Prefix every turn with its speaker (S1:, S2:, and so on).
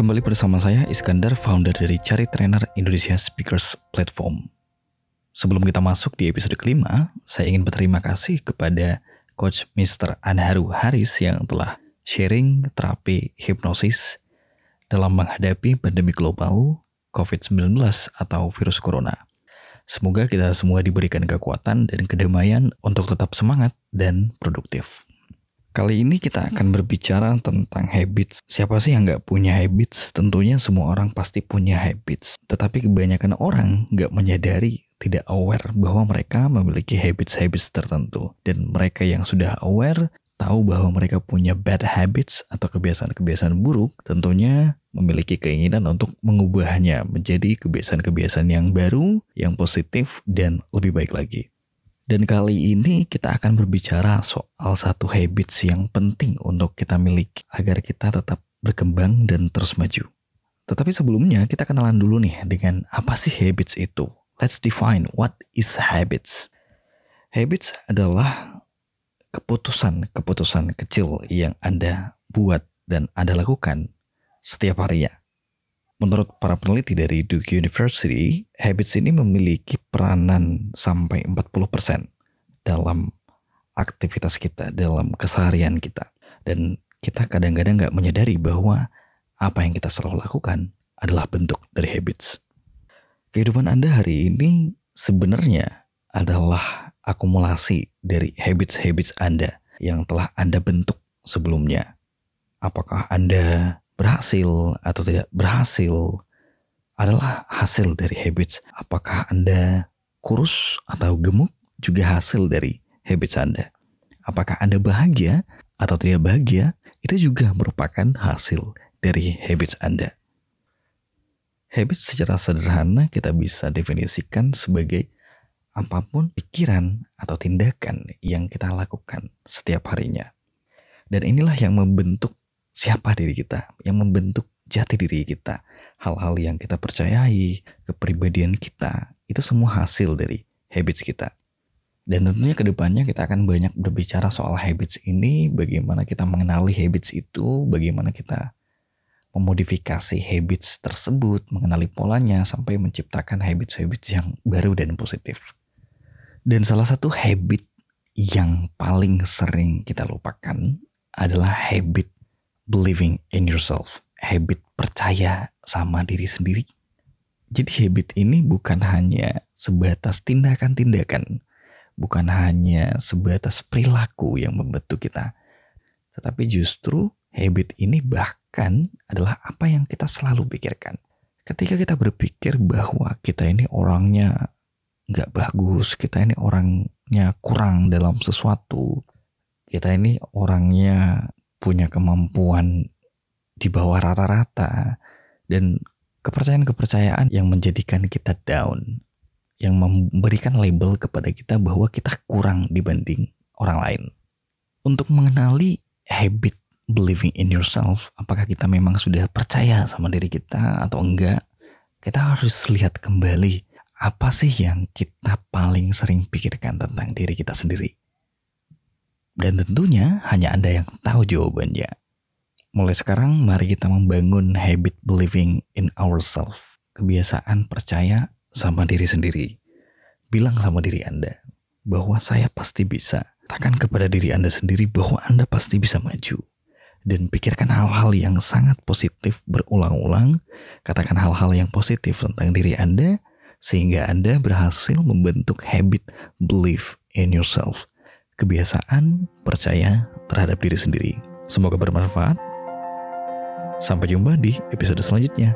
S1: Kembali bersama saya Iskandar, founder dari Cari Trainer Indonesia Speakers Platform. Sebelum kita masuk di episode kelima, saya ingin berterima kasih kepada Coach Mr. Anharu Haris yang telah sharing terapi hipnosis dalam menghadapi pandemi global COVID-19 atau virus corona. Semoga kita semua diberikan kekuatan dan kedamaian untuk tetap semangat dan produktif. Kali ini kita akan berbicara tentang habits. Siapa sih yang nggak punya habits? Tentunya semua orang pasti punya habits. Tetapi kebanyakan orang nggak menyadari, tidak aware bahwa mereka memiliki habits-habits tertentu. Dan mereka yang sudah aware, tahu bahwa mereka punya bad habits atau kebiasaan-kebiasaan buruk, tentunya memiliki keinginan untuk mengubahnya menjadi kebiasaan-kebiasaan yang baru, yang positif, dan lebih baik lagi. Dan kali ini kita akan berbicara soal satu habits yang penting untuk kita miliki agar kita tetap berkembang dan terus maju. Tetapi sebelumnya kita kenalan dulu nih dengan apa sih habits itu. Let's define what is habits. Habits adalah keputusan-keputusan kecil yang Anda buat dan Anda lakukan setiap harinya. Menurut para peneliti dari Duke University, habits ini memiliki peranan sampai 40% dalam aktivitas kita, dalam keseharian kita. Dan kita kadang-kadang nggak menyadari bahwa apa yang kita selalu lakukan adalah bentuk dari habits. Kehidupan Anda hari ini sebenarnya adalah akumulasi dari habits-habits Anda yang telah Anda bentuk sebelumnya. Apakah Anda berhasil atau tidak berhasil adalah hasil dari habits. Apakah Anda kurus atau gemuk juga hasil dari habits Anda. Apakah Anda bahagia atau tidak bahagia itu juga merupakan hasil dari habits Anda. Habits secara sederhana kita bisa definisikan sebagai apa pun pikiran atau tindakan yang kita lakukan setiap harinya. Dan inilah yang membentuk siapa diri kita, yang membentuk jati diri kita, hal-hal yang kita percayai, kepribadian kita, itu semua hasil dari habits kita. Dan tentunya ke depannya kita akan banyak berbicara soal habits ini, bagaimana kita mengenali habits itu, bagaimana kita memodifikasi habits tersebut, mengenali polanya, sampai menciptakan habits-habits yang baru dan positif. Dan salah satu habit yang paling sering kita lupakan adalah habit believing in yourself, habit percaya sama diri sendiri. Jadi habit ini bukan hanya sebatas tindakan-tindakan, bukan hanya sebatas perilaku yang membentuk kita, tetapi justru habit ini bahkan adalah apa yang kita selalu pikirkan. Ketika kita berpikir bahwa kita ini orangnya nggak bagus, kita ini orangnya kurang dalam sesuatu, kita ini orangnya punya kemampuan di bawah rata-rata dan kepercayaan-kepercayaan yang menjadikan kita down yang memberikan label kepada kita bahwa kita kurang dibanding orang lain. Untuk mengenali habit believing in yourself, apakah kita memang sudah percaya sama diri kita atau enggak? Kita harus lihat kembali apa sih yang kita paling sering pikirkan tentang diri kita sendiri. Dan tentunya hanya Anda yang tahu jawabannya. Mulai sekarang mari kita membangun habit believing in ourselves. Kebiasaan percaya sama diri sendiri. Bilang sama diri Anda bahwa saya pasti bisa. Katakan kepada diri Anda sendiri bahwa Anda pasti bisa maju. Dan pikirkan hal-hal yang sangat positif berulang-ulang. Katakan hal-hal yang positif tentang diri Anda sehingga Anda berhasil membentuk habit believe in yourself kebiasaan percaya terhadap diri sendiri. Semoga bermanfaat. Sampai jumpa di episode selanjutnya.